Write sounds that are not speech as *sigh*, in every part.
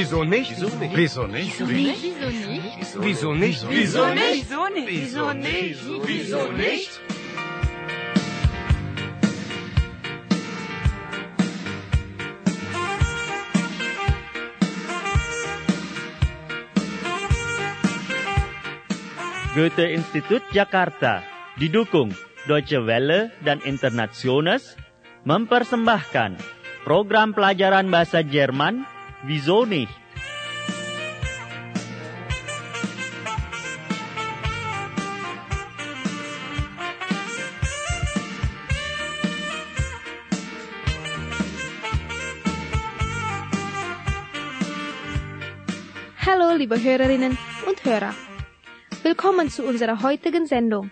Wieso nicht? Wieso nicht? Wieso nicht? Wieso nicht? Goethe Institut Jakarta didukung Deutsche Welle dan Internationals mempersembahkan program pelajaran bahasa Jerman Wieso nicht? Hallo, liebe Hörerinnen und Hörer. Willkommen zu unserer heutigen Sendung.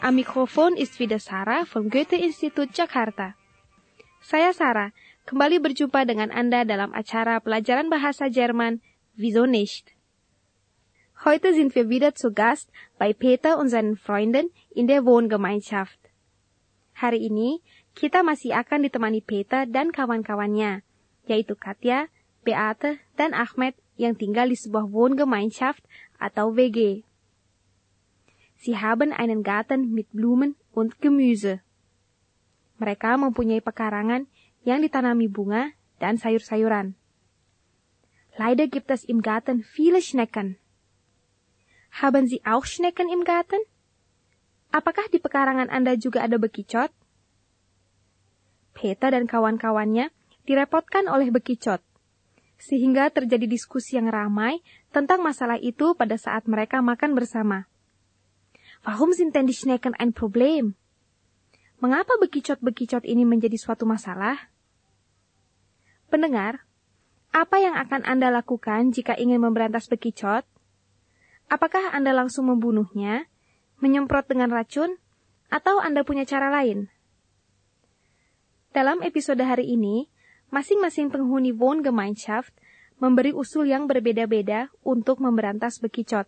Am Mikrofon ist wieder Sarah vom Goethe-Institut Jakarta. Saya Sarah, kembali berjumpa dengan Anda dalam acara pelajaran bahasa Jerman Wieso? Heute sind wir wieder zu Gast bei Peter und seinen Freunden in der Wohngemeinschaft. Hari ini, kita masih akan ditemani Peter dan kawan-kawannya, yaitu Katja, Beate, dan Ahmed yang tinggal di sebuah Wohngemeinschaft atau WG. Sie haben einen Garten mit Blumen und Gemüse. Mereka mempunyai pekarangan yang ditanami bunga dan sayur-sayuran. Leider gibt es im Garten viele Schnecken. Haben Sie auch Schnecken im Garten? Apakah di pekarangan Anda juga ada bekicot? Peter dan kawan-kawannya direpotkan oleh bekicot sehingga terjadi diskusi yang ramai tentang masalah itu pada saat mereka makan bersama. Warum sind denn die Schnecken ein Problem? Mengapa bekicot-bekicot ini menjadi suatu masalah? Pendengar, apa yang akan Anda lakukan jika ingin memberantas bekicot? Apakah Anda langsung membunuhnya, menyemprot dengan racun, atau Anda punya cara lain? Dalam episode hari ini, masing-masing penghuni Wohngemeinschaft memberi usul yang berbeda-beda untuk memberantas bekicot.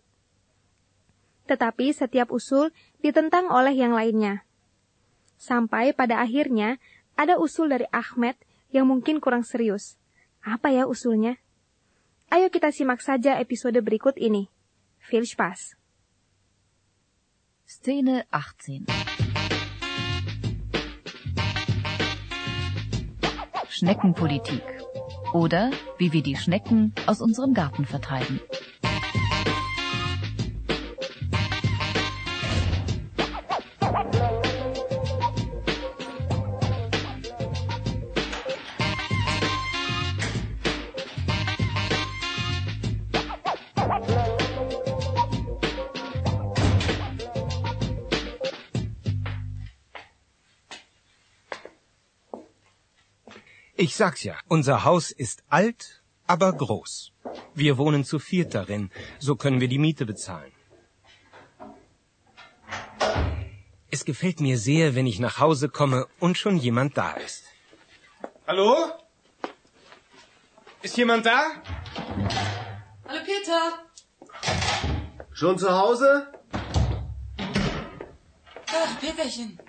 Tetapi setiap usul ditentang oleh yang lainnya. Sampai pada akhirnya ada usul dari Ahmed yang mungkin kurang serius. Apa ya usulnya? Ayo kita simak saja episode berikut ini. Viel Spaß! Szene 18 Schneckenpolitik oder wie wir die Schnecken aus unserem Garten vertreiben. Ich sag's ja, unser Haus ist alt, aber groß. Wir wohnen zu viert darin, so können wir die Miete bezahlen. Es gefällt mir sehr, wenn ich nach Hause komme und schon jemand da ist. Hallo? Ist jemand da? Hallo Peter. Schon zu Hause? Ach, Peterchen.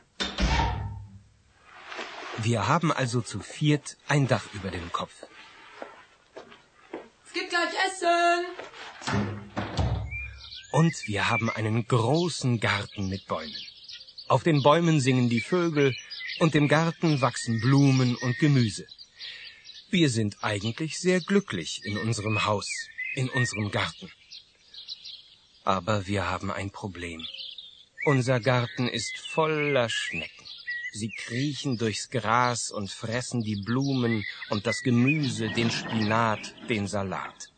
Wir haben also zu viert ein Dach über dem Kopf. Es gibt gleich Essen. Und wir haben einen großen Garten mit Bäumen. Auf den Bäumen singen die Vögel und im Garten wachsen Blumen und Gemüse. Wir sind eigentlich sehr glücklich in unserem Haus, in unserem Garten. Aber wir haben ein Problem. Unser Garten ist voller Schnecken. Sie kriechen durchs Gras und fressen die Blumen und das Gemüse, den Spinat, den Salat.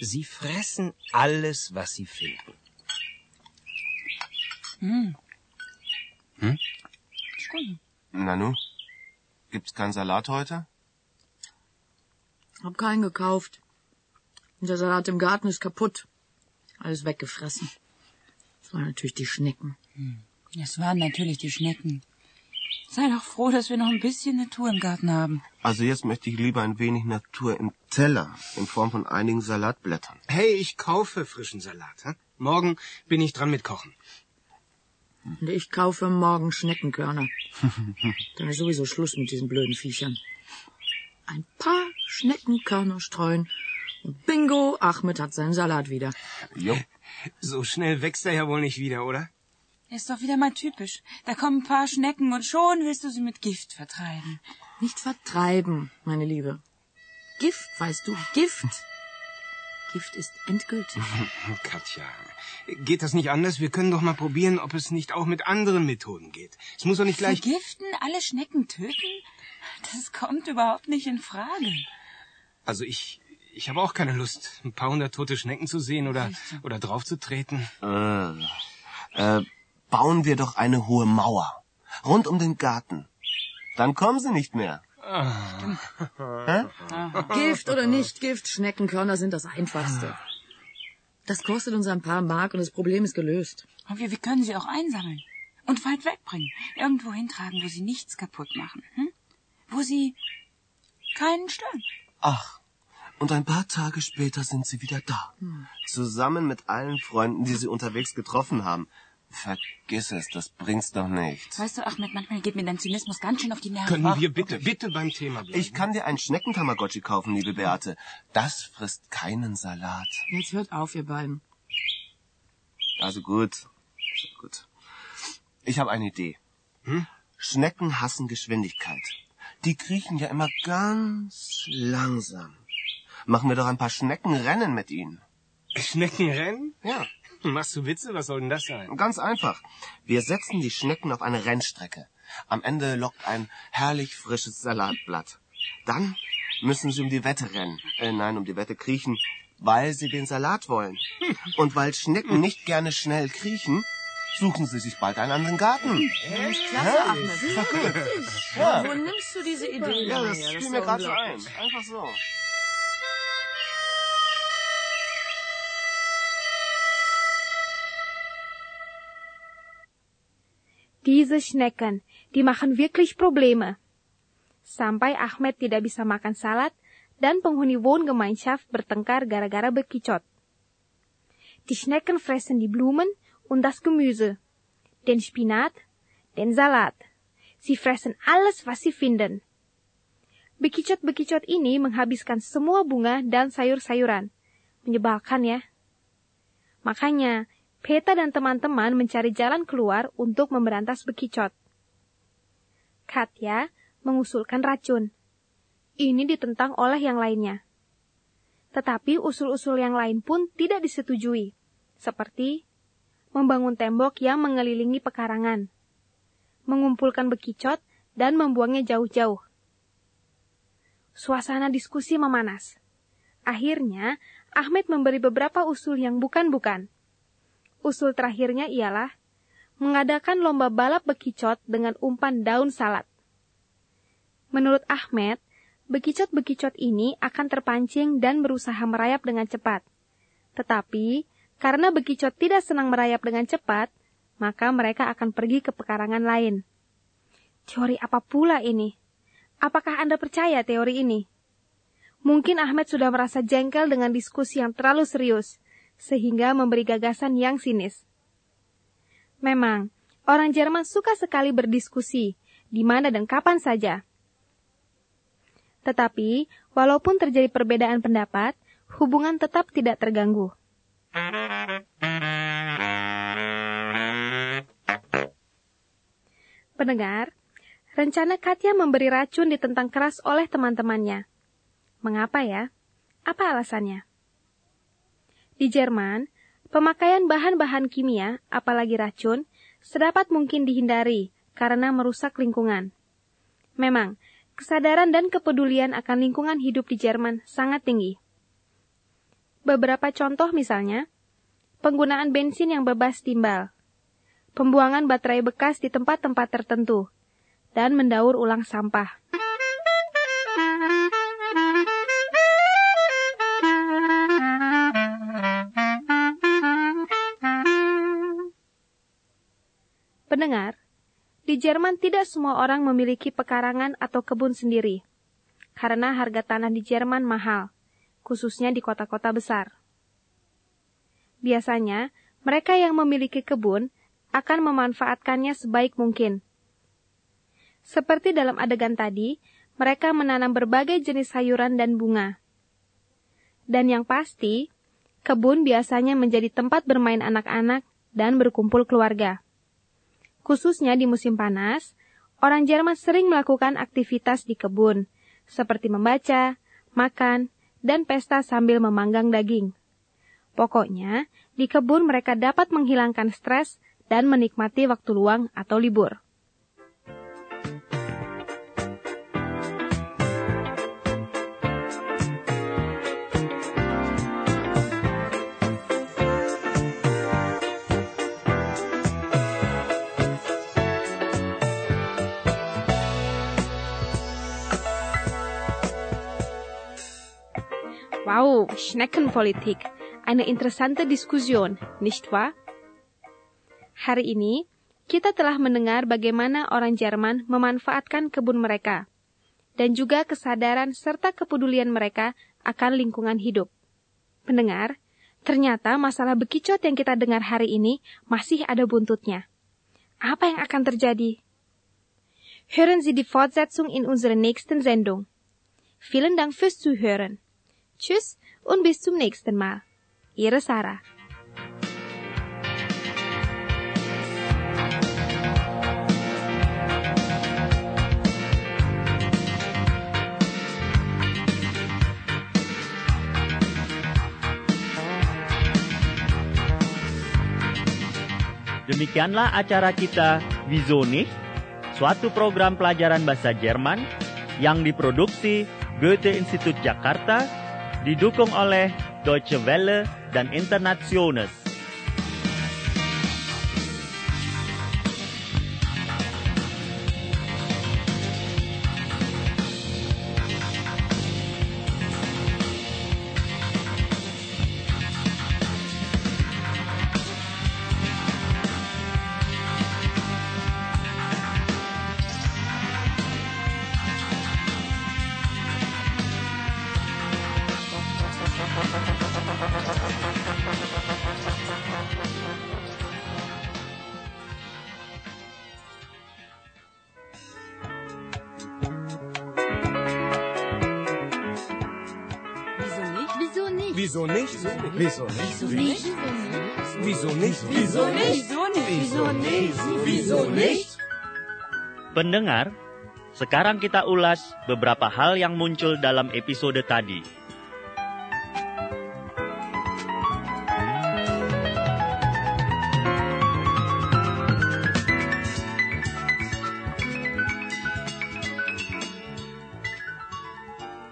Sie fressen alles, was sie finden. Nanu, gibt's keinen Salat heute? Hab keinen gekauft. Und der Salat im Garten ist kaputt. Alles weggefressen. Das waren natürlich die Schnecken. Es waren natürlich die Schnecken. Sei doch froh, dass wir noch ein bisschen Natur im Garten haben. Also jetzt möchte ich lieber ein wenig Natur im Teller in Form von einigen Salatblättern. Hey, ich kaufe frischen Salat. Hm? Morgen bin ich dran mit Kochen. Und ich kaufe morgen Schneckenkörner. *laughs* Dann ist sowieso Schluss mit diesen blöden Viechern. Ein paar Schneckenkörner streuen. Und bingo, Ahmed hat seinen Salat wieder. Jo. So schnell wächst er ja wohl nicht wieder, oder? Ist doch wieder mal typisch. Da kommen ein paar Schnecken und schon willst du sie mit Gift vertreiben. Nicht vertreiben, meine Liebe. Gift, weißt du, Gift. Gift ist endgültig. *laughs* Katja, geht das nicht anders? Wir können doch mal probieren, ob es nicht auch mit anderen Methoden geht. Es muss doch nicht gleich... Vergiften? Alle Schnecken töten? Das kommt überhaupt nicht in Frage. Also ich, ich habe auch keine Lust, ein paar hundert tote Schnecken zu sehen oder, oder draufzutreten. Äh, äh, bauen wir doch eine hohe Mauer. Rund um den Garten. Dann kommen sie nicht mehr. Gift oder nicht Gift, Schneckenkörner sind das Einfachste. Das kostet uns ein paar Mark und das Problem ist gelöst. Und wir, wir können sie auch einsammeln und weit wegbringen. Irgendwo hintragen, wo sie nichts kaputt machen. Hm? Wo sie keinen stören. Ach, und ein paar Tage später sind sie wieder da. Zusammen mit allen Freunden, die sie unterwegs getroffen haben. Vergiss es, das bringt's doch nicht. Weißt du, Ahmed, manchmal geht mir dein Zynismus ganz schön auf die Nerven. Können wir bitte, bitte beim Thema bleiben? Ich kann dir einen Schneckentamagotchi kaufen, liebe Beate. Das frisst keinen Salat. Jetzt hört auf, ihr beiden. Also gut. Gut. Ich habe eine Idee. Schnecken hassen Geschwindigkeit. Die kriechen ja immer ganz langsam. Machen wir doch ein paar Schneckenrennen mit ihnen. Schneckenrennen? Ja, Machst du Witze? Was soll denn das sein? ganz einfach. Wir setzen die Schnecken auf eine Rennstrecke. Am Ende lockt ein herrlich frisches Salatblatt. Dann müssen sie um die Wette rennen. Äh, nein, um die Wette kriechen, weil sie den Salat wollen. Und weil Schnecken *laughs* nicht gerne schnell kriechen, suchen sie sich bald einen anderen Garten. Klasse, Ahmed. Ja, Wo nimmst du diese Idee ja das fiel mir gerade so ein. Einfach so. Diese Schnecken, die machen wirklich Probleme. Sampai Ahmed tidak bisa makan salad dan penghuni Wohngemeinschaft bertengkar gara-gara bekicot. Die Schnecken fressen die Blumen und das Gemüse, den Spinat, den Salat. Sie fressen alles, was sie finden. Bekicot-bekicot ini menghabiskan semua bunga dan sayur-sayuran. Menyebalkan ya. Makanya, Peta dan teman-teman mencari jalan keluar untuk memberantas bekicot. Katya mengusulkan racun. Ini ditentang oleh yang lainnya. Tetapi usul-usul yang lain pun tidak disetujui, seperti membangun tembok yang mengelilingi pekarangan, mengumpulkan bekicot, dan membuangnya jauh-jauh. Suasana diskusi memanas. Akhirnya, Ahmed memberi beberapa usul yang bukan-bukan. Usul terakhirnya ialah mengadakan lomba balap bekicot dengan umpan daun salad. Menurut Ahmed, bekicot-bekicot ini akan terpancing dan berusaha merayap dengan cepat. Tetapi, karena bekicot tidak senang merayap dengan cepat, maka mereka akan pergi ke pekarangan lain. Teori apa pula ini? Apakah Anda percaya teori ini? Mungkin Ahmed sudah merasa jengkel dengan diskusi yang terlalu serius, sehingga memberi gagasan yang sinis. Memang, orang Jerman suka sekali berdiskusi, di mana dan kapan saja. Tetapi, walaupun terjadi perbedaan pendapat, hubungan tetap tidak terganggu. Pendengar, rencana Katya memberi racun ditentang keras oleh teman-temannya. Mengapa ya? Apa alasannya? Di Jerman, pemakaian bahan-bahan kimia, apalagi racun, sedapat mungkin dihindari karena merusak lingkungan. Memang, kesadaran dan kepedulian akan lingkungan hidup di Jerman sangat tinggi. Beberapa contoh misalnya, penggunaan bensin yang bebas timbal, pembuangan baterai bekas di tempat-tempat tertentu, dan mendaur ulang sampah. Pendengar, di Jerman tidak semua orang memiliki pekarangan atau kebun sendiri, karena harga tanah di Jerman mahal, khususnya di kota-kota besar. Biasanya, mereka yang memiliki kebun akan memanfaatkannya sebaik mungkin. Seperti dalam adegan tadi, mereka menanam berbagai jenis sayuran dan bunga. Dan yang pasti, kebun biasanya menjadi tempat bermain anak-anak dan berkumpul keluarga. Khususnya di musim panas, orang Jerman sering melakukan aktivitas di kebun, seperti membaca, makan, dan pesta sambil memanggang daging. Pokoknya, di kebun mereka dapat menghilangkan stres dan menikmati waktu luang atau libur. Wow, Schneckenpolitik. Eine interessante Diskussion, nicht wahr? Hari ini, kita telah mendengar bagaimana orang Jerman memanfaatkan kebun mereka, dan juga kesadaran serta kepedulian mereka akan lingkungan hidup. Pendengar, ternyata masalah bekicot yang kita dengar hari ini masih ada buntutnya. Apa yang akan terjadi? Hören Sie die Fortsetzung in unserer nächsten Sendung. Vielen Dank fürs Zuhören. Tschüss und bis zum nächsten Mal. Ihre Sarah. Demikianlah acara kita nicht? Suatu program pelajaran bahasa Jerman yang diproduksi Goethe Institut Jakarta didukung oleh Deutsche Welle dan Internationals. Wieso? Pendengar, sekarang kita ulas beberapa hal yang muncul dalam episode tadi.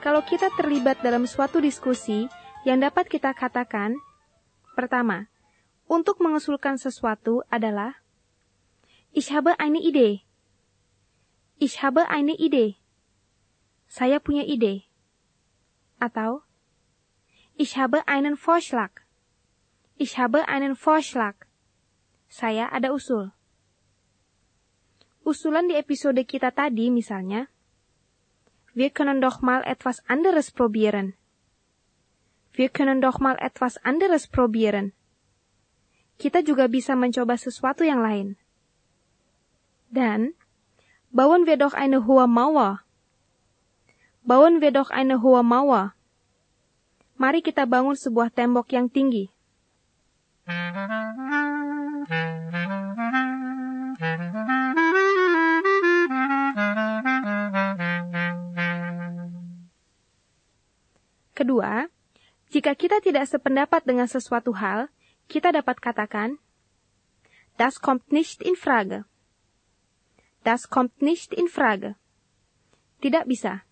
Kalau kita terlibat dalam suatu diskusi, yang dapat kita katakan, pertama, untuk mengusulkan sesuatu adalah Ich habe eine Idee. Ich habe eine Idee. Saya punya ide. Atau Ich habe einen Vorschlag. Ich habe einen Vorschlag. Saya ada usul. Usulan di episode kita tadi misalnya, Wir können doch mal etwas anderes probieren. Wir können doch mal etwas anderes probieren. Kita juga bisa mencoba sesuatu yang lain. Dan, bauen wir doch eine hohe Mauer. Bauen wir doch eine hohe Mauer. Mari kita bangun sebuah tembok yang tinggi. Kedua, jika kita tidak sependapat dengan sesuatu hal, kita dapat katakan, Das kommt nicht in Frage. Das kommt nicht in Frage. Tidak bisa.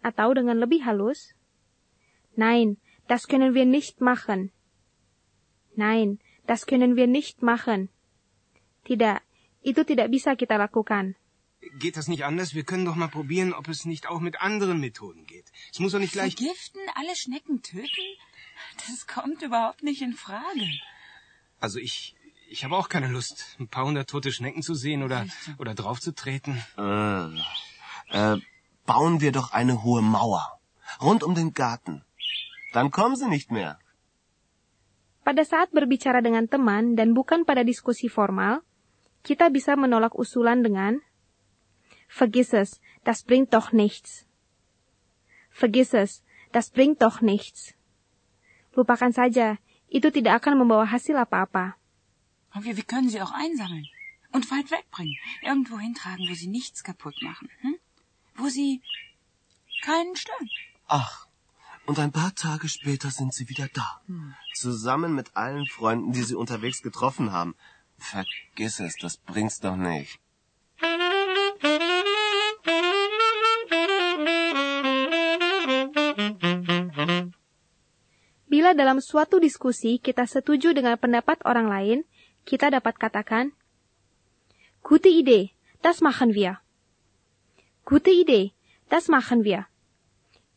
Atau dengan lebih halus, Nein, das können wir nicht machen. Nein, das können wir nicht machen. Tidak, itu tidak bisa kita lakukan. Geht das nicht anders? Wir können doch mal probieren, ob es nicht auch mit anderen Methoden geht. Es muss doch nicht gleich... Vergiften, alle Schnecken töten? Das kommt überhaupt nicht in Frage. Also ich... Ich habe auch keine Lust, ein paar hundert tote Schnecken zu sehen oder, oder draufzutreten. Äh, äh, bauen wir doch eine hohe Mauer. Rund um den Garten. Dann kommen sie nicht mehr. Pada saat berbicara dengan teman dan bukan pada diskusi formal, kita bisa menolak usulan dengan Vergiss es, das bringt doch nichts. Vergiss es, das bringt doch nichts. Lupakan saja, itu tidak akan membawa hasil apa-apa. Und wir, wir können sie auch einsammeln und weit wegbringen. Irgendwo hintragen, wo sie nichts kaputt machen. Hm? Wo sie keinen stören. Ach, und ein paar Tage später sind sie wieder da. Zusammen mit allen Freunden, die sie unterwegs getroffen haben. Vergiss es, das bringt's doch nicht. Dalam suatu diskusi kita setuju dengan pendapat orang lain, kita dapat katakan, Gute Idee, das machen wir. Gute Idee, das machen wir.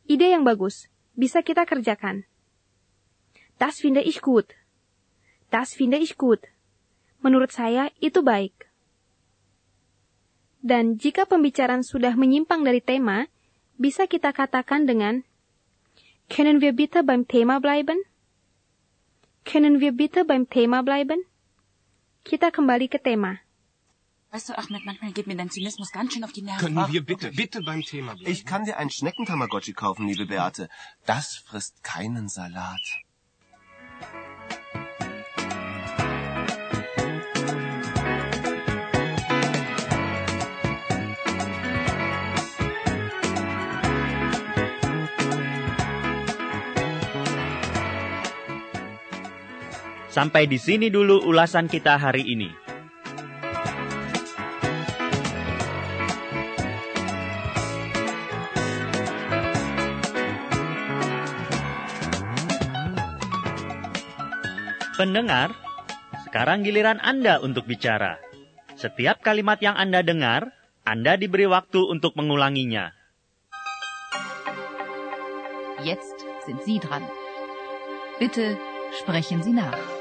Ide yang bagus, bisa kita kerjakan. Das finde ich gut. Das finde ich gut. Menurut saya itu baik. Dan jika pembicaraan sudah menyimpang dari tema, bisa kita katakan dengan Können wir bitte beim Thema bleiben? Können wir bitte beim Thema bleiben? Kita kembali ke tema. Weißt du, Ahmed, manchmal geht mir dein Zynismus ganz schön auf die Nerven. Können wir bitte, bitte beim Thema bleiben? Ich kann dir ein Schneckentamagotchi kaufen, liebe Beate. Das frisst keinen Salat. Sampai di sini dulu ulasan kita hari ini. Pendengar, sekarang giliran Anda untuk bicara. Setiap kalimat yang Anda dengar, Anda diberi waktu untuk mengulanginya. Jetzt sind Sie dran. Bitte sprechen Sie nach.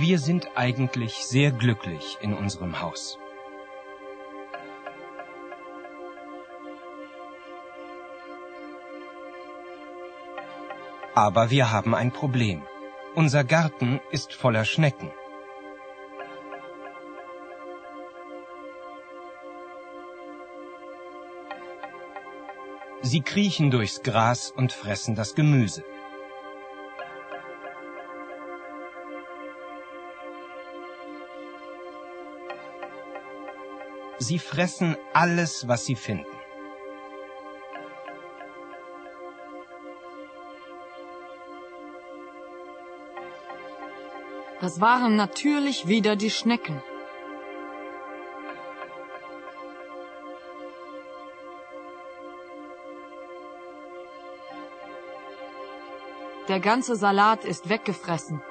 Wir sind eigentlich sehr glücklich in unserem Haus. Aber wir haben ein Problem. Unser Garten ist voller Schnecken. Sie kriechen durchs Gras und fressen das Gemüse. Sie fressen alles, was sie finden. Das waren natürlich wieder die Schnecken. Der ganze Salat ist weggefressen.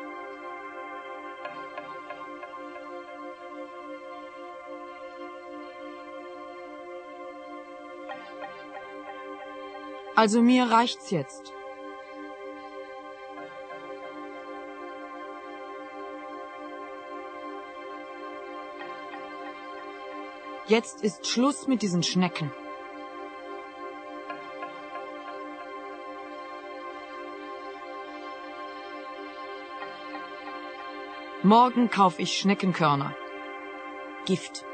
Also mir reicht's jetzt. Jetzt ist Schluss mit diesen Schnecken. Morgen kauf ich Schneckenkörner. Gift.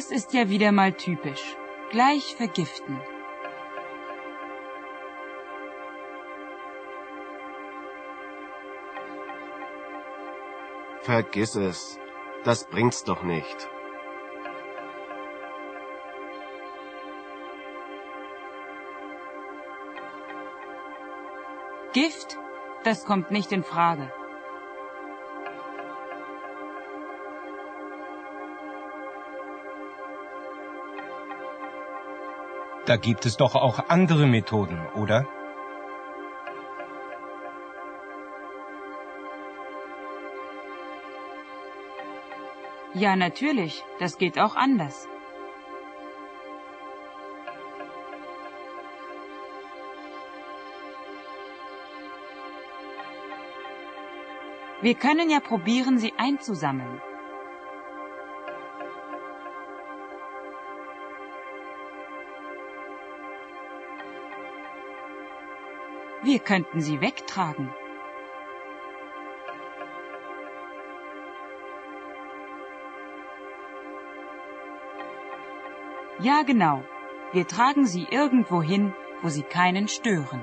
Das ist ja wieder mal typisch. Gleich vergiften. Vergiss es. Das bringt's doch nicht. Gift? Das kommt nicht in Frage. Da gibt es doch auch andere Methoden, oder? Ja, natürlich. Das geht auch anders. Wir können ja probieren, sie einzusammeln. Wir könnten sie wegtragen. Ja, genau. Wir tragen sie irgendwo hin, wo sie keinen stören.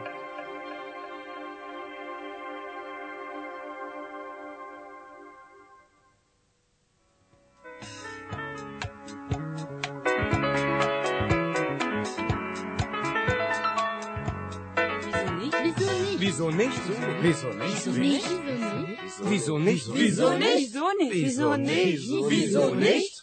Nicht? Wieso nicht? Wieso nicht? Wieso nicht? Wieso nicht? Wieso nicht? Wieso nicht?